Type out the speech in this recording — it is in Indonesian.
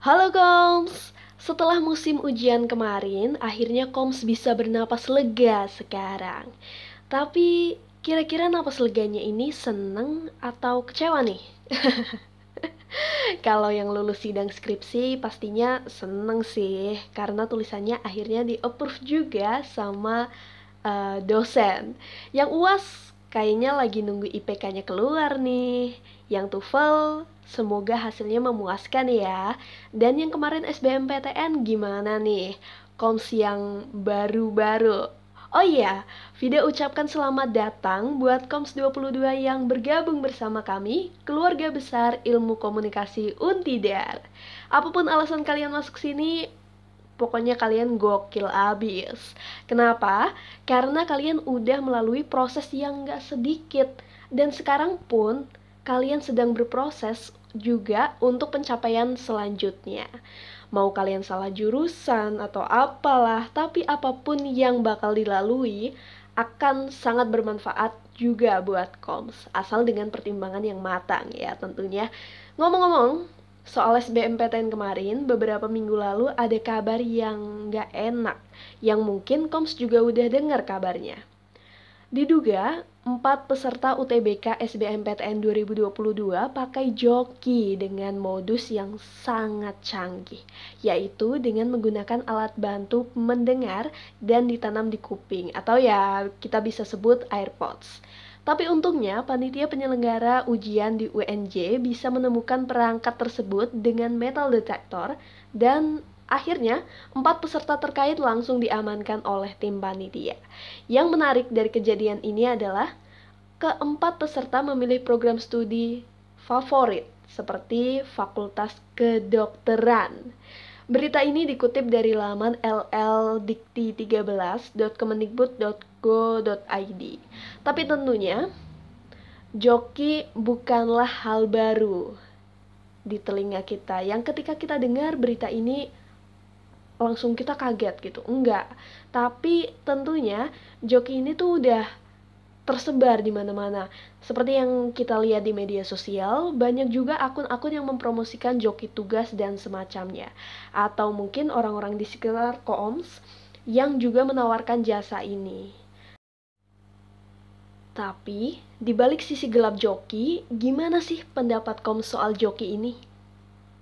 Halo Koms, setelah musim ujian kemarin, akhirnya Koms bisa bernapas lega sekarang. Tapi kira-kira napas leganya ini seneng atau kecewa nih? Kalau yang lulus sidang skripsi pastinya seneng sih, karena tulisannya akhirnya di-approve juga sama uh, dosen. Yang UAS kayaknya lagi nunggu IPK-nya keluar nih. Yang TOEFL Semoga hasilnya memuaskan ya. Dan yang kemarin SBMPTN gimana nih? Koms yang baru-baru. Oh iya, Vida ucapkan selamat datang buat Koms 22 yang bergabung bersama kami, keluarga besar ilmu komunikasi Untidar. Apa pun alasan kalian masuk sini, pokoknya kalian gokil abis. Kenapa? Karena kalian udah melalui proses yang gak sedikit. Dan sekarang pun kalian sedang berproses juga untuk pencapaian selanjutnya. Mau kalian salah jurusan atau apalah, tapi apa pun yang bakal dilalui akan sangat bermanfaat juga buat koms, asal dengan pertimbangan yang matang ya tentunya. Ngomong-ngomong, soal SBMPTN kemarin, beberapa minggu lalu ada kabar yang gak enak, yang mungkin koms juga udah dengar kabarnya. Diduga, empat peserta UTBK SBMPTN 2022 pakai joki dengan modus yang sangat canggih, yaitu dengan menggunakan alat bantu mendengar dan ditanam di kuping, atau ya kita bisa sebut AirPods. Tapi untungnya, panitia penyelenggara ujian di UNJ bisa menemukan perangkat tersebut dengan metal detector dan Akhirnya, empat peserta terkait langsung diamankan oleh tim panitia. Yang menarik dari kejadian ini adalah keempat peserta memilih program studi favorit seperti Fakultas Kedokteran. Berita ini dikutip dari laman lldikti13.kemendikbud.go.id. Tapi tentunya, joki bukanlah hal baru di telinga kita. Yang ketika kita dengar berita ini langsung kita kaget gitu. Enggak. Tapi tentunya joki ini tuh udah tersebar di mana-mana. Seperti yang kita lihat di media sosial banyak juga akun-akun yang mempromosikan joki tugas dan semacamnya. Atau mungkin orang-orang di sekitar Kooms yang juga menawarkan jasa ini tapi, di balik sisi gelap joki, gimana sih pendapat Kom soal joki ini?